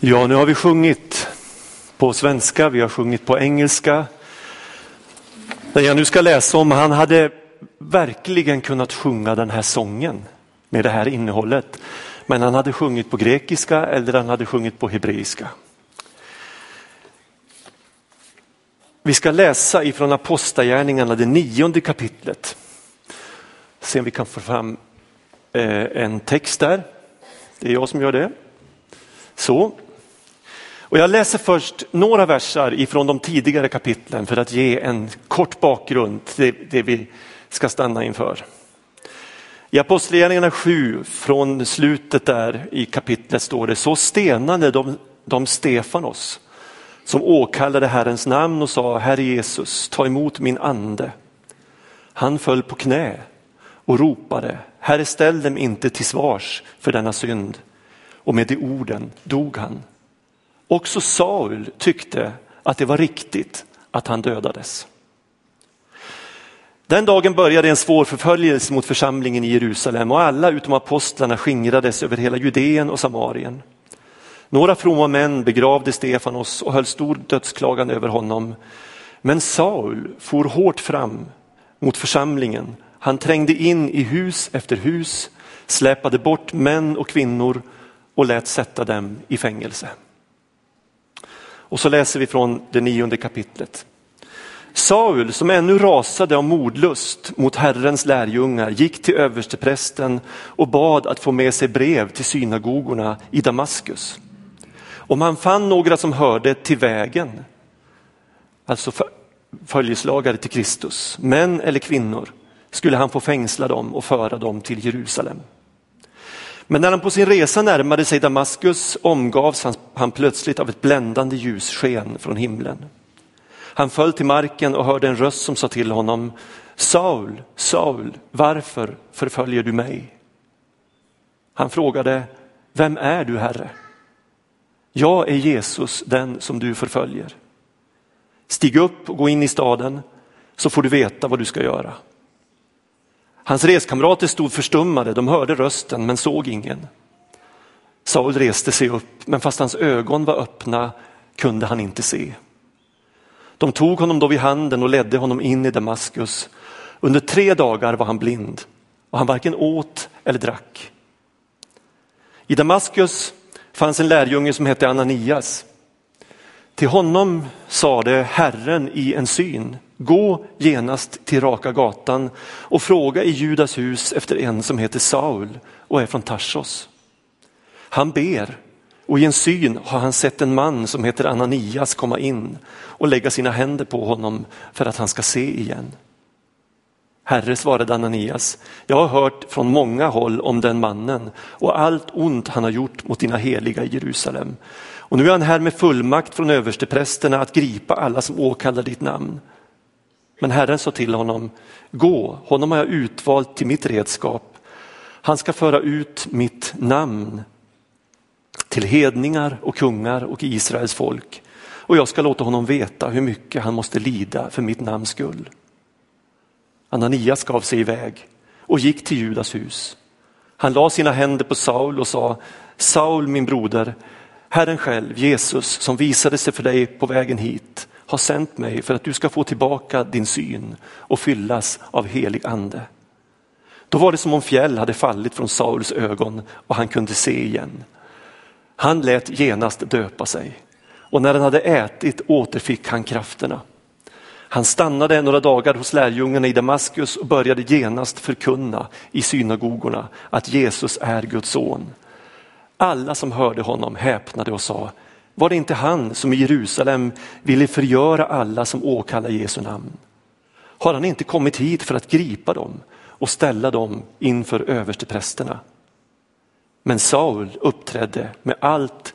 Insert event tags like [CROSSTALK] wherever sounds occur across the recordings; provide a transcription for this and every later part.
Ja, nu har vi sjungit på svenska, vi har sjungit på engelska. Den jag nu ska läsa om, han hade verkligen kunnat sjunga den här sången med det här innehållet. Men han hade sjungit på grekiska eller han hade sjungit på hebreiska. Vi ska läsa ifrån Apostlagärningarna, det nionde kapitlet. Se om vi kan få fram eh, en text där. Det är jag som gör det. Så. Och jag läser först några versar ifrån de tidigare kapitlen för att ge en kort bakgrund till det vi ska stanna inför. I Apostlagärningarna 7, från slutet där i kapitlet står det, så stenade de, de Stefanos som åkallade Herrens namn och sa, Herre Jesus, ta emot min ande. Han föll på knä och ropade, Herre ställ dem inte till svars för denna synd. Och med de orden dog han. Också Saul tyckte att det var riktigt att han dödades. Den dagen började en svår förföljelse mot församlingen i Jerusalem och alla utom apostlarna skingrades över hela Judeen och Samarien. Några fromma män begravde Stefanos och höll stor dödsklagan över honom. Men Saul for hårt fram mot församlingen. Han trängde in i hus efter hus, släpade bort män och kvinnor och lät sätta dem i fängelse. Och så läser vi från det nionde kapitlet. Saul, som ännu rasade av modlust mot Herrens lärjungar, gick till översteprästen och bad att få med sig brev till synagogorna i Damaskus. Om han fann några som hörde till vägen, alltså följeslagare till Kristus, män eller kvinnor, skulle han få fängsla dem och föra dem till Jerusalem. Men när han på sin resa närmade sig Damaskus omgavs han plötsligt av ett bländande ljussken från himlen. Han föll till marken och hörde en röst som sa till honom, Saul, Saul, varför förföljer du mig? Han frågade, vem är du Herre? Jag är Jesus, den som du förföljer. Stig upp och gå in i staden så får du veta vad du ska göra. Hans reskamrater stod förstummade, de hörde rösten men såg ingen. Saul reste sig upp, men fast hans ögon var öppna kunde han inte se. De tog honom då vid handen och ledde honom in i Damaskus. Under tre dagar var han blind och han varken åt eller drack. I Damaskus fanns en lärjunge som hette Ananias. Till honom sade Herren i en syn, gå genast till raka gatan och fråga i Judas hus efter en som heter Saul och är från Tarsos. Han ber och i en syn har han sett en man som heter Ananias komma in och lägga sina händer på honom för att han ska se igen. Herre, svarade Ananias, jag har hört från många håll om den mannen och allt ont han har gjort mot dina heliga i Jerusalem. Och nu är han här med fullmakt från översteprästerna att gripa alla som åkallar ditt namn. Men Herren sa till honom, gå, honom har jag utvalt till mitt redskap. Han ska föra ut mitt namn till hedningar och kungar och Israels folk och jag ska låta honom veta hur mycket han måste lida för mitt namns skull. Ananias gav sig iväg och gick till Judas hus. Han la sina händer på Saul och sa, Saul min broder, Herren själv, Jesus, som visade sig för dig på vägen hit, har sänt mig för att du ska få tillbaka din syn och fyllas av helig ande. Då var det som om fjäll hade fallit från Sauls ögon och han kunde se igen. Han lät genast döpa sig och när han hade ätit återfick han krafterna. Han stannade några dagar hos lärjungarna i Damaskus och började genast förkunna i synagogorna att Jesus är Guds son. Alla som hörde honom häpnade och sa, var det inte han som i Jerusalem ville förgöra alla som åkallar Jesu namn? Har han inte kommit hit för att gripa dem och ställa dem inför översteprästerna? Men Saul uppträdde med allt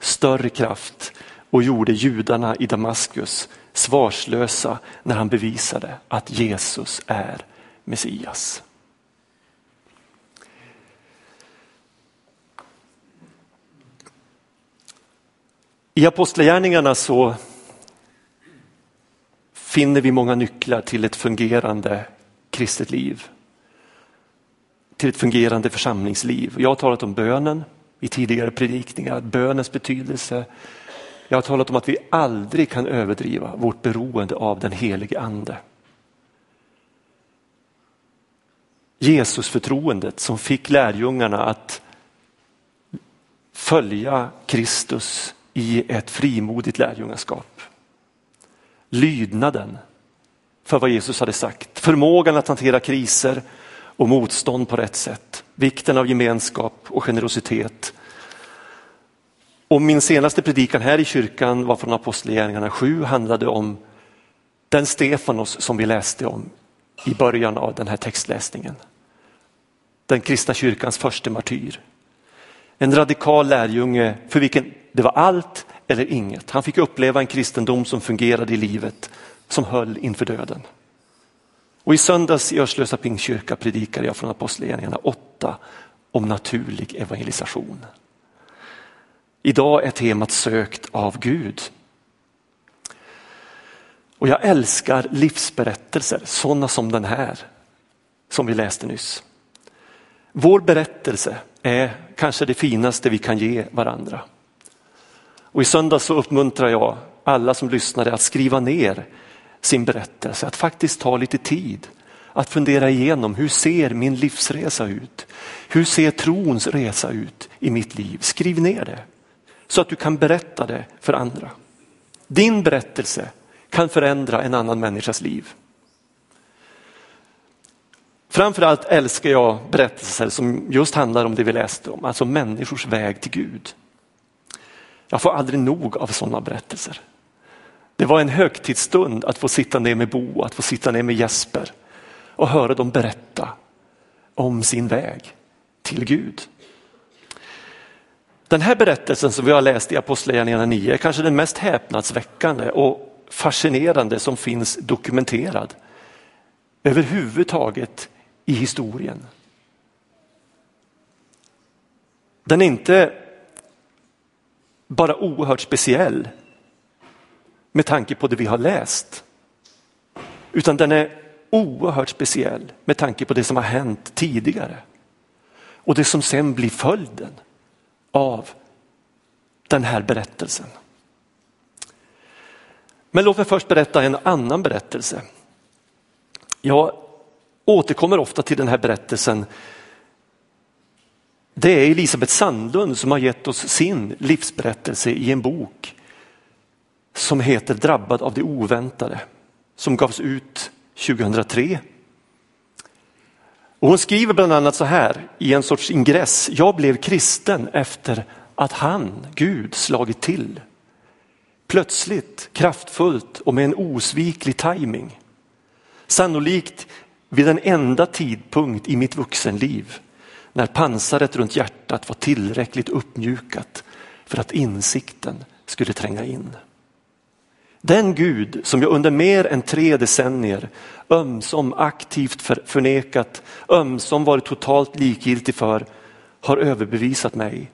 större kraft och gjorde judarna i Damaskus svarslösa när han bevisade att Jesus är Messias. I Apostlagärningarna så finner vi många nycklar till ett fungerande kristet liv. Till ett fungerande församlingsliv. Jag har talat om bönen, i tidigare predikningar, bönens betydelse. Jag har talat om att vi aldrig kan överdriva vårt beroende av den helige ande. Jesusförtroendet som fick lärjungarna att följa Kristus i ett frimodigt lärjungaskap. Lydnaden för vad Jesus hade sagt, förmågan att hantera kriser och motstånd på rätt sätt, vikten av gemenskap och generositet. Och min senaste predikan här i kyrkan var från Apostlagärningarna 7, handlade om den Stefanos som vi läste om i början av den här textläsningen. Den kristna kyrkans första martyr. En radikal lärjunge för vilken det var allt eller inget. Han fick uppleva en kristendom som fungerade i livet, som höll inför döden. Och i söndags i Örslösa Pingstkyrka predikade jag från Apostlagärningarna 8 om naturlig evangelisation. Idag är temat sökt av Gud. Och jag älskar livsberättelser, sådana som den här som vi läste nyss. Vår berättelse är kanske det finaste vi kan ge varandra. Och I söndag så uppmuntrar jag alla som lyssnade att skriva ner sin berättelse, att faktiskt ta lite tid att fundera igenom hur ser min livsresa ut? Hur ser trons resa ut i mitt liv? Skriv ner det så att du kan berätta det för andra. Din berättelse kan förändra en annan människas liv. Framförallt älskar jag berättelser som just handlar om det vi läste om, alltså människors väg till Gud. Jag får aldrig nog av sådana berättelser. Det var en högtidsstund att få sitta ner med Bo, att få sitta ner med Jesper och höra dem berätta om sin väg till Gud. Den här berättelsen som vi har läst i Apostlagärningarna 9 är kanske den mest häpnadsväckande och fascinerande som finns dokumenterad överhuvudtaget i historien. Den är inte bara oerhört speciell med tanke på det vi har läst, utan den är oerhört speciell med tanke på det som har hänt tidigare och det som sen blir följden av den här berättelsen. Men låt mig först berätta en annan berättelse. Jag återkommer ofta till den här berättelsen. Det är Elisabeth Sandlund som har gett oss sin livsberättelse i en bok som heter Drabbad av det oväntade som gavs ut 2003. Och hon skriver bland annat så här i en sorts ingress. Jag blev kristen efter att han, Gud, slagit till. Plötsligt, kraftfullt och med en osviklig timing. Sannolikt vid den enda tidpunkt i mitt vuxenliv när pansaret runt hjärtat var tillräckligt uppmjukat för att insikten skulle tränga in. Den Gud som jag under mer än tre decennier ömsom aktivt förnekat, ömsom varit totalt likgiltig för, har överbevisat mig.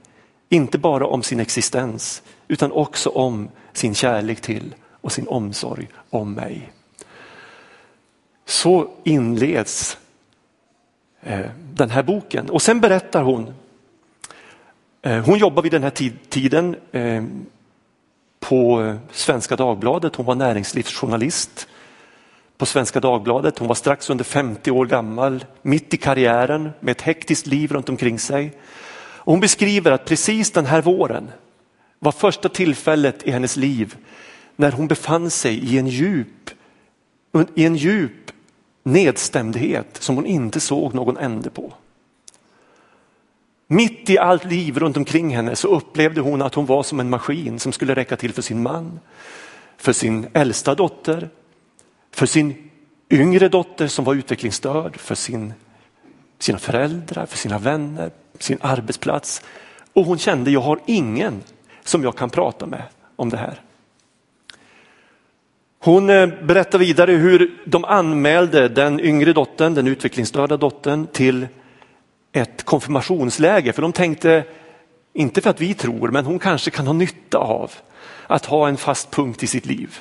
Inte bara om sin existens utan också om sin kärlek till och sin omsorg om mig. Så inleds eh, den här boken och sen berättar hon. Eh, hon jobbar vid den här tiden eh, på Svenska Dagbladet. Hon var näringslivsjournalist på Svenska Dagbladet. Hon var strax under 50 år gammal, mitt i karriären med ett hektiskt liv runt omkring sig. Och hon beskriver att precis den här våren var första tillfället i hennes liv när hon befann sig i en djup, i en djup nedstämdhet som hon inte såg någon ände på. Mitt i allt liv runt omkring henne så upplevde hon att hon var som en maskin som skulle räcka till för sin man, för sin äldsta dotter, för sin yngre dotter som var utvecklingsstörd, för sin, sina föräldrar, för sina vänner, sin arbetsplats. Och hon kände, jag har ingen som jag kan prata med om det här. Hon eh, berättar vidare hur de anmälde den yngre dottern, den utvecklingsstörda dottern till ett konfirmationsläger. För de tänkte, inte för att vi tror, men hon kanske kan ha nytta av att ha en fast punkt i sitt liv.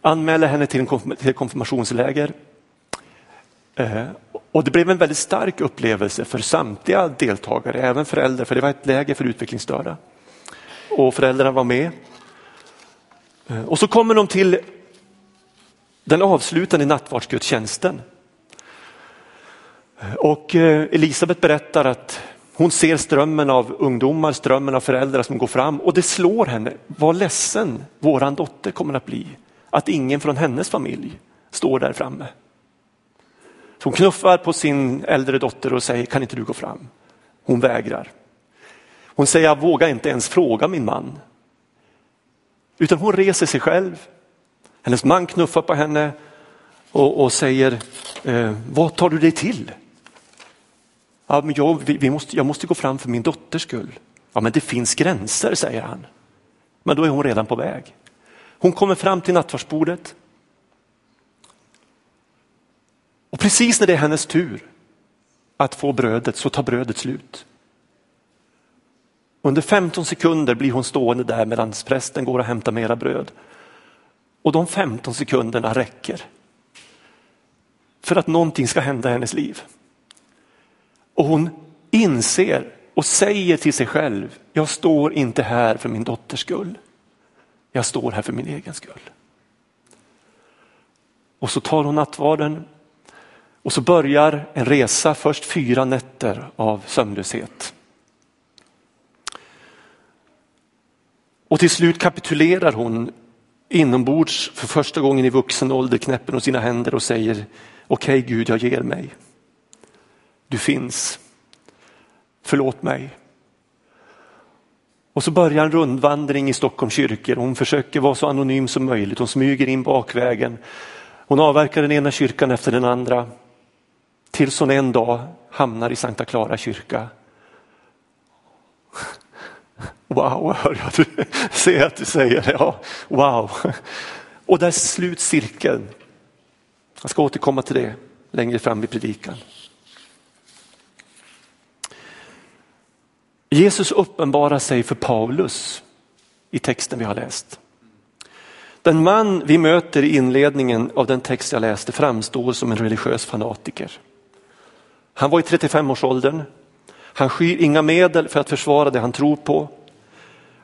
Anmäla henne till ett konfirmationsläger. Eh, och det blev en väldigt stark upplevelse för samtliga deltagare, även föräldrar, för det var ett läger för utvecklingsstörda. Och föräldrarna var med. Eh, och så kommer de till den avslutande nattvardsgudstjänsten. Och eh, Elisabet berättar att hon ser strömmen av ungdomar, strömmen av föräldrar som går fram och det slår henne vad ledsen våran dotter kommer att bli. Att ingen från hennes familj står där framme. Så hon knuffar på sin äldre dotter och säger, kan inte du gå fram? Hon vägrar. Hon säger, jag vågar inte ens fråga min man. Utan hon reser sig själv. Hennes man knuffar på henne och, och säger, eh, vad tar du dig till? Ja, men jag, vi, vi måste, jag måste gå fram för min dotters skull. Ja, men det finns gränser, säger han. Men då är hon redan på väg. Hon kommer fram till nattvardsbordet. Och precis när det är hennes tur att få brödet så tar brödet slut. Under 15 sekunder blir hon stående där medan prästen går och hämtar mera bröd. Och de 15 sekunderna räcker för att någonting ska hända i hennes liv. Och hon inser och säger till sig själv, jag står inte här för min dotters skull. Jag står här för min egen skull. Och så tar hon nattvarden och så börjar en resa, först fyra nätter av sömnlöshet. Och till slut kapitulerar hon inombords för första gången i vuxen ålder, knäpper hon sina händer och säger okej okay, Gud, jag ger mig. Du finns. Förlåt mig. Och så börjar en rundvandring i Stockholms kyrkor. Hon försöker vara så anonym som möjligt. Hon smyger in bakvägen. Hon avverkar den ena kyrkan efter den andra. Tills hon en dag hamnar i Sankta Clara kyrka. Wow, hör jag du ser att du säger det. Ja, wow. Och där sluts cirkeln. Jag ska återkomma till det längre fram i predikan. Jesus uppenbarar sig för Paulus i texten vi har läst. Den man vi möter i inledningen av den text jag läste framstår som en religiös fanatiker. Han var i 35-årsåldern. Han skyr inga medel för att försvara det han tror på.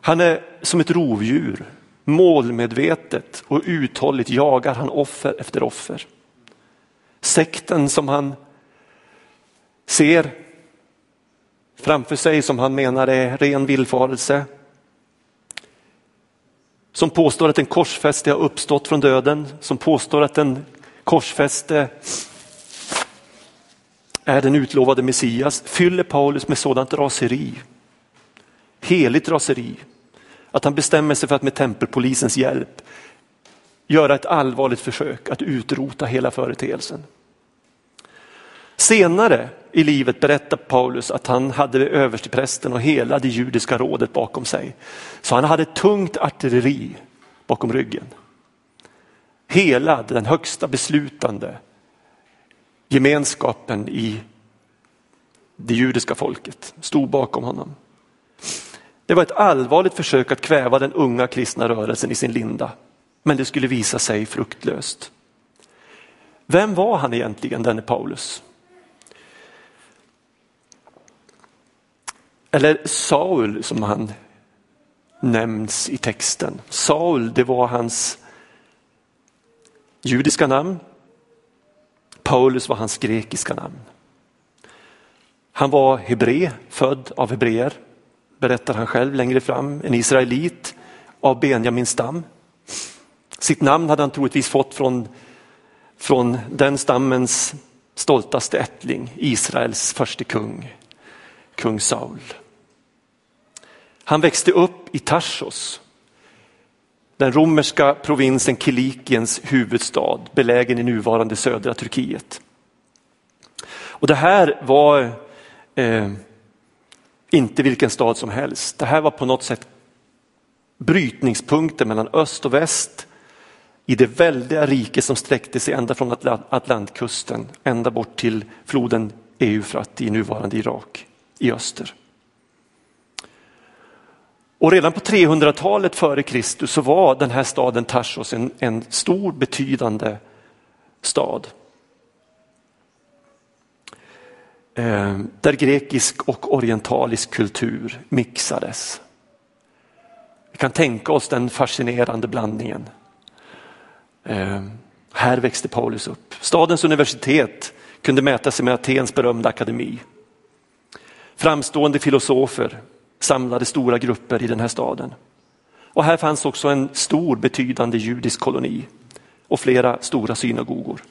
Han är som ett rovdjur. Målmedvetet och uthålligt jagar han offer efter offer. Sekten som han ser framför sig som han menar är ren villfarelse. Som påstår att en korsfäste har uppstått från döden, som påstår att en korsfäste är den utlovade Messias, fyller Paulus med sådant raseri, heligt raseri, att han bestämmer sig för att med tempelpolisens hjälp göra ett allvarligt försök att utrota hela företeelsen. Senare i livet berättar Paulus att han hade översteprästen och hela det judiska rådet bakom sig. Så han hade tungt artilleri bakom ryggen. Hela den högsta beslutande gemenskapen i det judiska folket stod bakom honom. Det var ett allvarligt försök att kväva den unga kristna rörelsen i sin linda, men det skulle visa sig fruktlöst. Vem var han egentligen, denne Paulus? Eller Saul som han nämns i texten. Saul, det var hans judiska namn. Paulus var hans grekiska namn. Han var hebre, född av hebreer, berättar han själv längre fram, en israelit av Benjamins stam. Sitt namn hade han troligtvis fått från, från den stammens stoltaste ättling, Israels förste kung, kung Saul. Han växte upp i Tarsos, den romerska provinsen Kilikiens huvudstad, belägen i nuvarande södra Turkiet. Och det här var eh, inte vilken stad som helst. Det här var på något sätt brytningspunkten mellan öst och väst i det väldiga rike som sträckte sig ända från Atlantkusten ända bort till floden Eufrat i nuvarande Irak i öster. Och redan på 300-talet före Kristus så var den här staden Tarsos en, en stor betydande stad. eh, Eh, där grekisk och orientalisk kultur mixades. Vi kan tänka oss den fascinerande blandningen. Eh, här växte Paulus upp. Stadens universitet kunde mäta sig med Atens berömda akademi. Framstående filosofer samlade stora grupper i den här staden. Och här fanns också en stor betydande judisk koloni och flera stora synagogor.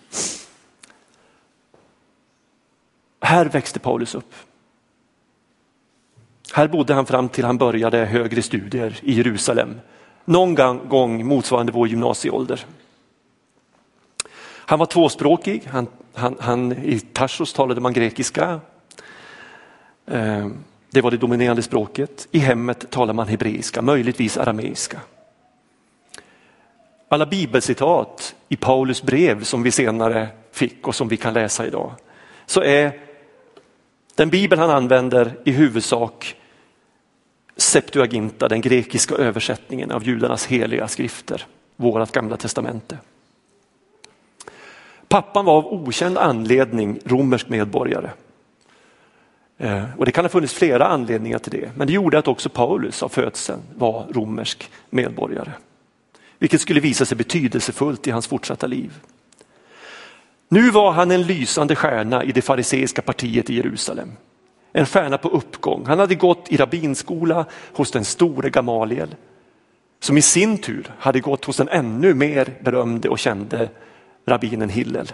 Här växte Paulus upp. Här bodde han fram till han började högre studier i Jerusalem. Någon gång motsvarande vår gymnasieålder. Han var tvåspråkig. Han, han, han, I Tarsos talade man grekiska. Ehm, det var det dominerande språket. I hemmet talade man hebreiska, möjligtvis arameiska. Alla bibelcitat i Paulus brev som vi senare fick och som vi kan läsa idag, så är den bibel han använder i huvudsak Septuaginta, den grekiska översättningen av judarnas heliga skrifter, vårt gamla testamente. Pappan var av okänd anledning romersk medborgare. Eh, och det kan ha funnits flera anledningar till det, men det gjorde att också Paulus av födseln var romersk medborgare. Vilket skulle visa sig betydelsefullt i hans fortsatta liv. Nu var han en lysande stjärna i det fariseiska partiet i Jerusalem. En stjärna på uppgång. Han hade gått i rabbinskola hos den store Gamaliel som i sin tur hade gått hos den ännu mer berömde och kände rabbinen Hillel.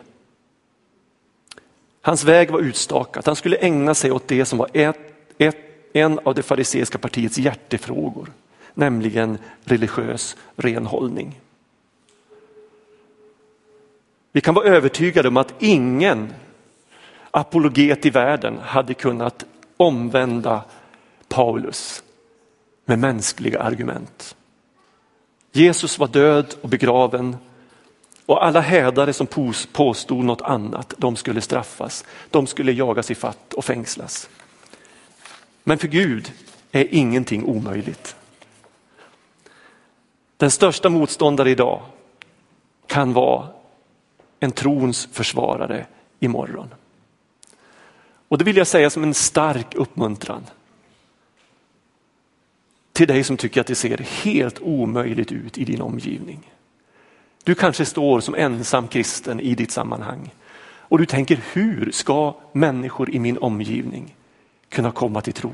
Hans väg var utstakad. Han skulle ägna sig åt det som var ett, ett, en av det fariseiska partiets hjärtefrågor, nämligen religiös renhållning. Vi kan vara övertygade om att ingen apologet i världen hade kunnat omvända Paulus med mänskliga argument. Jesus var död och begraven och alla hädare som påstod något annat, de skulle straffas. De skulle jagas i fatt och fängslas. Men för Gud är ingenting omöjligt. Den största motståndare idag kan vara en trons försvarare imorgon. Och det vill jag säga som en stark uppmuntran till dig som tycker att det ser helt omöjligt ut i din omgivning. Du kanske står som ensam kristen i ditt sammanhang och du tänker hur ska människor i min omgivning kunna komma till tro?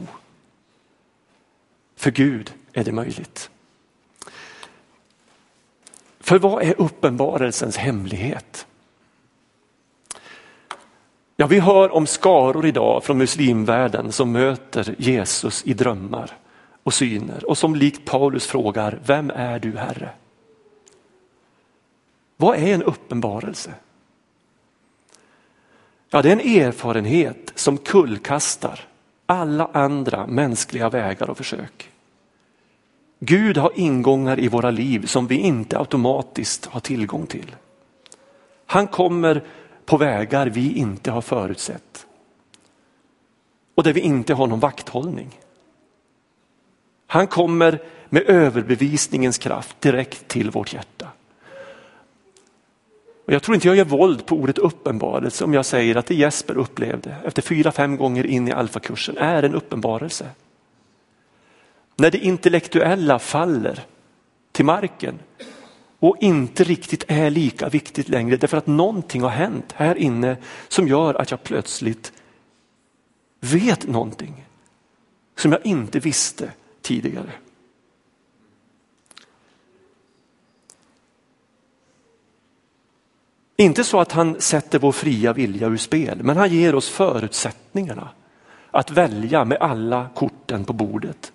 För Gud är det möjligt. För vad är uppenbarelsens hemlighet? Ja, vi hör om skaror idag från muslimvärlden som möter Jesus i drömmar och syner och som likt Paulus frågar, vem är du Herre? Vad är en uppenbarelse? Ja, det är en erfarenhet som kullkastar alla andra mänskliga vägar och försök. Gud har ingångar i våra liv som vi inte automatiskt har tillgång till. Han kommer på vägar vi inte har förutsett. Och där vi inte har någon vakthållning. Han kommer med överbevisningens kraft direkt till vårt hjärta. Och jag tror inte jag gör våld på ordet uppenbarelse om jag säger att det Jesper upplevde efter fyra, fem gånger in i alfakursen är en uppenbarelse. När det intellektuella faller till marken och inte riktigt är lika viktigt längre därför att någonting har hänt här inne som gör att jag plötsligt vet någonting som jag inte visste tidigare. Inte så att han sätter vår fria vilja ur spel, men han ger oss förutsättningarna att välja med alla korten på bordet.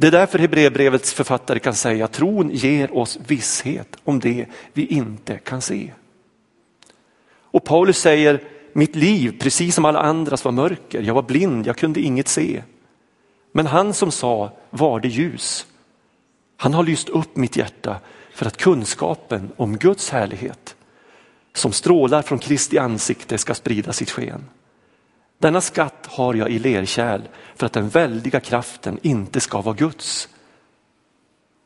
Det är därför Hebreerbrevets författare kan säga att tron ger oss visshet om det vi inte kan se. Och Paulus säger, mitt liv precis som alla andras var mörker, jag var blind, jag kunde inget se. Men han som sa, var det ljus, han har lyst upp mitt hjärta för att kunskapen om Guds härlighet som strålar från Kristi ansikte ska sprida sitt sken. Denna skatt har jag i lerkärl för att den väldiga kraften inte ska vara Guds.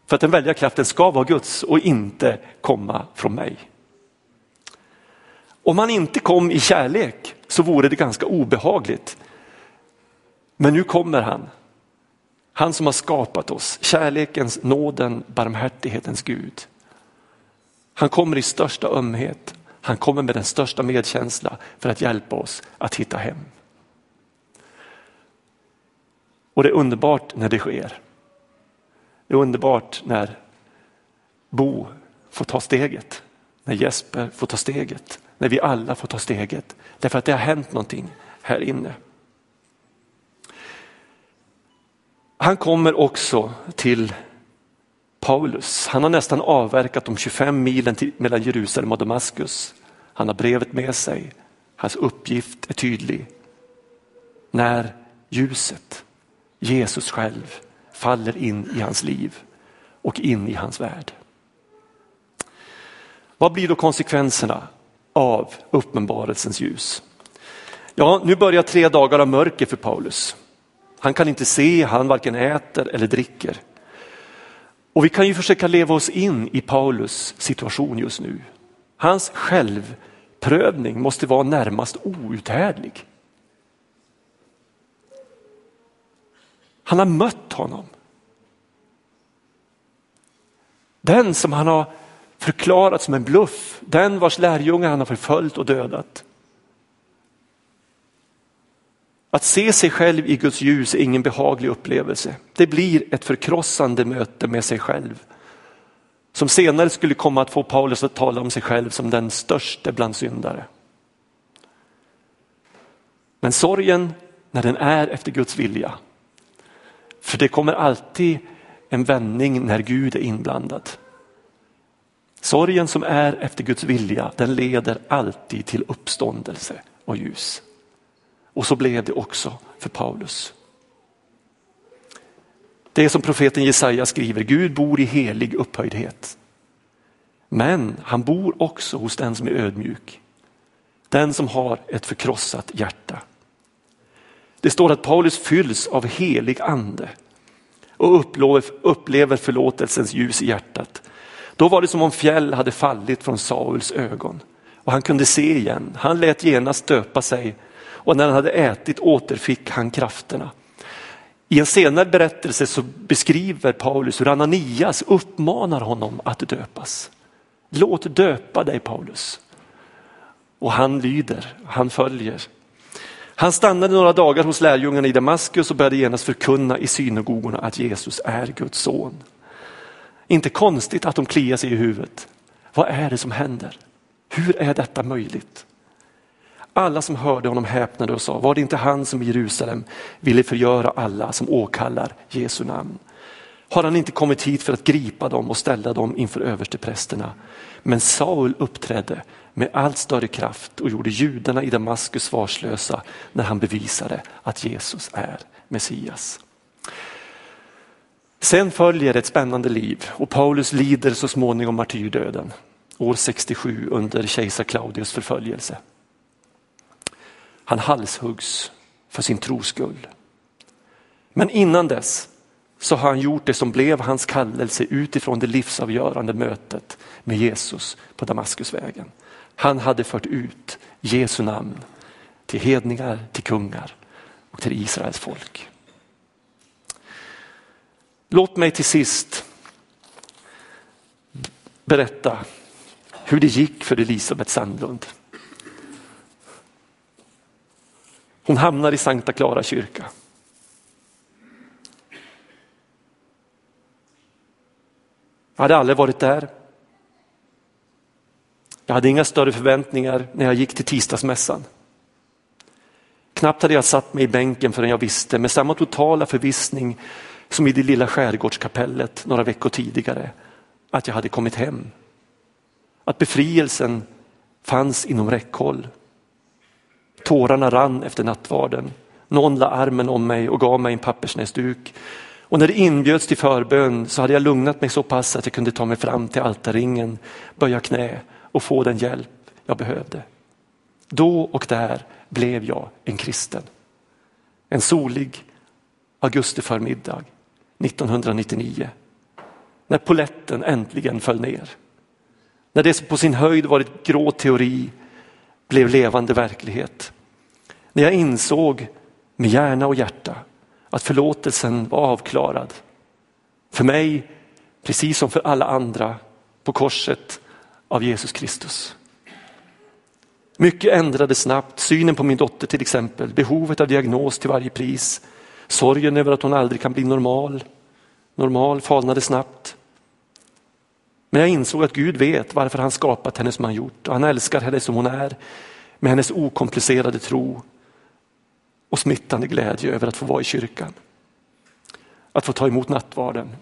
För att den väldiga kraften ska vara Guds och inte komma från mig. Om han inte kom i kärlek så vore det ganska obehagligt. Men nu kommer han. Han som har skapat oss, kärlekens, nåden, barmhärtighetens Gud. Han kommer i största ömhet. Han kommer med den största medkänsla för att hjälpa oss att hitta hem. Och det är underbart när det sker. Det är underbart när Bo får ta steget, när Jesper får ta steget, när vi alla får ta steget. Därför att det har hänt någonting här inne. Han kommer också till Paulus. Han har nästan avverkat de 25 milen till, mellan Jerusalem och Damaskus. Han har brevet med sig. Hans uppgift är tydlig. När ljuset, Jesus själv, faller in i hans liv och in i hans värld. Vad blir då konsekvenserna av uppenbarelsens ljus? Ja, nu börjar tre dagar av mörker för Paulus. Han kan inte se, han varken äter eller dricker. Och vi kan ju försöka leva oss in i Paulus situation just nu. Hans självprövning måste vara närmast outhärdlig. Han har mött honom. Den som han har förklarat som en bluff, den vars lärjungar han har förföljt och dödat. Att se sig själv i Guds ljus är ingen behaglig upplevelse. Det blir ett förkrossande möte med sig själv. Som senare skulle komma att få Paulus att tala om sig själv som den störste bland syndare. Men sorgen när den är efter Guds vilja. För det kommer alltid en vändning när Gud är inblandad. Sorgen som är efter Guds vilja, den leder alltid till uppståndelse och ljus. Och så blev det också för Paulus. Det är som profeten Jesaja skriver, Gud bor i helig upphöjdhet. Men han bor också hos den som är ödmjuk. Den som har ett förkrossat hjärta. Det står att Paulus fylls av helig ande och upplever förlåtelsens ljus i hjärtat. Då var det som om fjäll hade fallit från Sauls ögon och han kunde se igen. Han lät genast döpa sig och när han hade ätit återfick han krafterna. I en senare berättelse så beskriver Paulus hur Ananias uppmanar honom att döpas. Låt döpa dig Paulus. Och han lyder, han följer. Han stannade några dagar hos lärjungarna i Damaskus och började genast förkunna i synagogorna att Jesus är Guds son. Inte konstigt att de kliar sig i huvudet. Vad är det som händer? Hur är detta möjligt? Alla som hörde honom häpnade och sa, var det inte han som i Jerusalem ville förgöra alla som åkallar Jesu namn? Har han inte kommit hit för att gripa dem och ställa dem inför översteprästerna? Men Saul uppträdde med allt större kraft och gjorde judarna i Damaskus svarslösa när han bevisade att Jesus är Messias. Sen följer ett spännande liv och Paulus lider så småningom martyrdöden år 67 under kejsar Claudius förföljelse. Han halshuggs för sin tros skull. Men innan dess så har han gjort det som blev hans kallelse utifrån det livsavgörande mötet med Jesus på Damaskusvägen. Han hade fört ut Jesu namn till hedningar, till kungar och till Israels folk. Låt mig till sist berätta hur det gick för Elisabeth Sandlund. Hon hamnar i Sankta Clara kyrka. Jag hade aldrig varit där. Jag hade inga större förväntningar när jag gick till tisdagsmässan. Knappt hade jag satt mig i bänken förrän jag visste med samma totala förvissning som i det lilla skärgårdskapellet några veckor tidigare att jag hade kommit hem. Att befrielsen fanns inom räckhåll. Tårarna rann efter nattvarden. Någon la armen om mig och gav mig en pappersnäsduk. Och när det inbjöds till förbön så hade jag lugnat mig så pass att jag kunde ta mig fram till altarringen, böja knä och få den hjälp jag behövde. Då och där blev jag en kristen. En solig augustiförmiddag 1999. När poletten äntligen föll ner. När det som på sin höjd varit grå teori blev levande verklighet. När jag insåg med hjärna och hjärta att förlåtelsen var avklarad. För mig, precis som för alla andra, på korset av Jesus Kristus. Mycket ändrades snabbt, synen på min dotter till exempel, behovet av diagnos till varje pris, sorgen över att hon aldrig kan bli normal. Normal falnade snabbt. Men jag insåg att Gud vet varför han skapat henne som han gjort och han älskar henne som hon är med hennes okomplicerade tro och smittande glädje över att få vara i kyrkan. Att få ta emot nattvarden,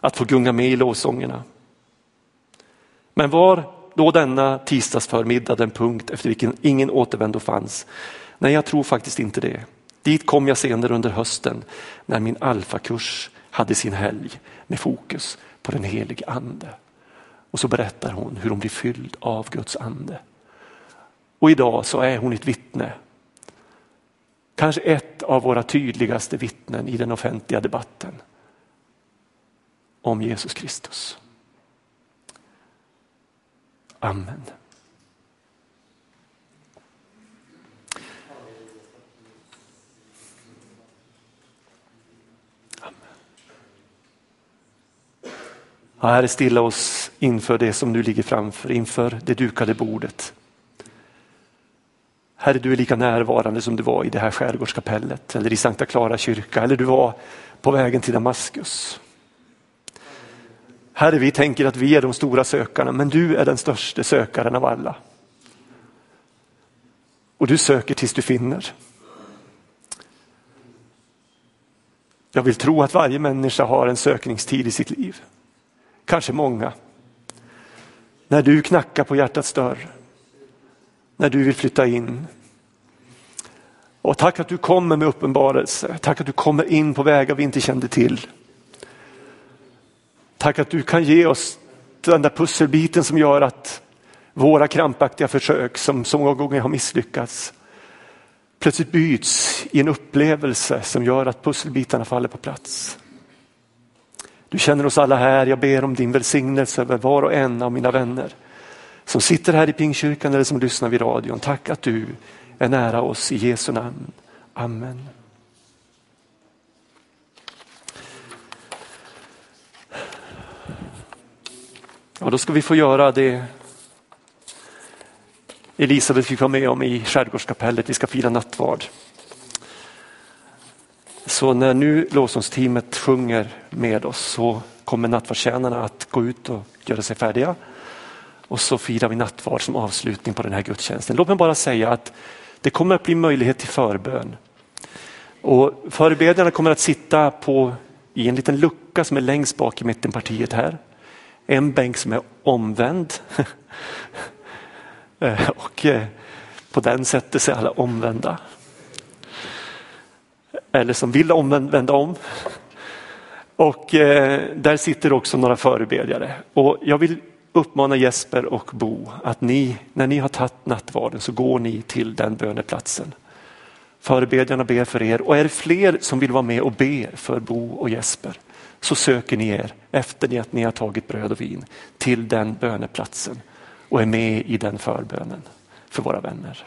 att få gunga med i lovsångerna. Men var då denna tisdagsförmiddag den punkt efter vilken ingen återvändo fanns? Nej, jag tror faktiskt inte det. Dit kom jag senare under hösten när min alfakurs hade sin helg med fokus på den helige ande. Och så berättar hon hur hon blir fylld av Guds ande. Och idag så är hon ett vittne. Kanske ett av våra tydligaste vittnen i den offentliga debatten om Jesus Kristus. Amen. Herre, stilla oss inför det som nu ligger framför, inför det dukade bordet. Herre, du är lika närvarande som du var i det här skärgårdskapellet eller i Sankta Clara kyrka eller du var på vägen till Damaskus. Herre, vi tänker att vi är de stora sökarna, men du är den största sökaren av alla. Och du söker tills du finner. Jag vill tro att varje människa har en sökningstid i sitt liv. Kanske många. När du knackar på hjärtats dörr. När du vill flytta in. Och tack att du kommer med uppenbarelse. Tack att du kommer in på vägar vi inte kände till. Tack att du kan ge oss den där pusselbiten som gör att våra krampaktiga försök som så många gånger har misslyckats plötsligt byts i en upplevelse som gör att pusselbitarna faller på plats. Du känner oss alla här. Jag ber om din välsignelse över var och en av mina vänner som sitter här i Pingkyrkan eller som lyssnar vid radion. Tack att du är nära oss i Jesu namn. Amen. Och då ska vi få göra det Elisabeth fick vara med om i skärgårdskapellet. Vi ska fira nattvard. Så när nu lovsångsteamet sjunger med oss så kommer nattvardstjänarna att gå ut och göra sig färdiga. Och så firar vi nattvard som avslutning på den här gudstjänsten. Låt mig bara säga att det kommer att bli möjlighet till förbön. Och förebedjarna kommer att sitta på, i en liten lucka som är längst bak i mittenpartiet här en bänk som är omvänd. [LAUGHS] Eh, och eh, på den sätter sig alla omvända. Eller som vill omvända om. Och eh, där sitter också några förebedjare. Och jag vill uppmana Jesper och Bo att ni, när ni har tagit nattvarden så går ni till den böneplatsen. Förebedjarna ber för er och är det fler som vill vara med och be för Bo och Jesper så söker ni er efter det att ni har tagit bröd och vin till den böneplatsen och är med i den förbönen för våra vänner.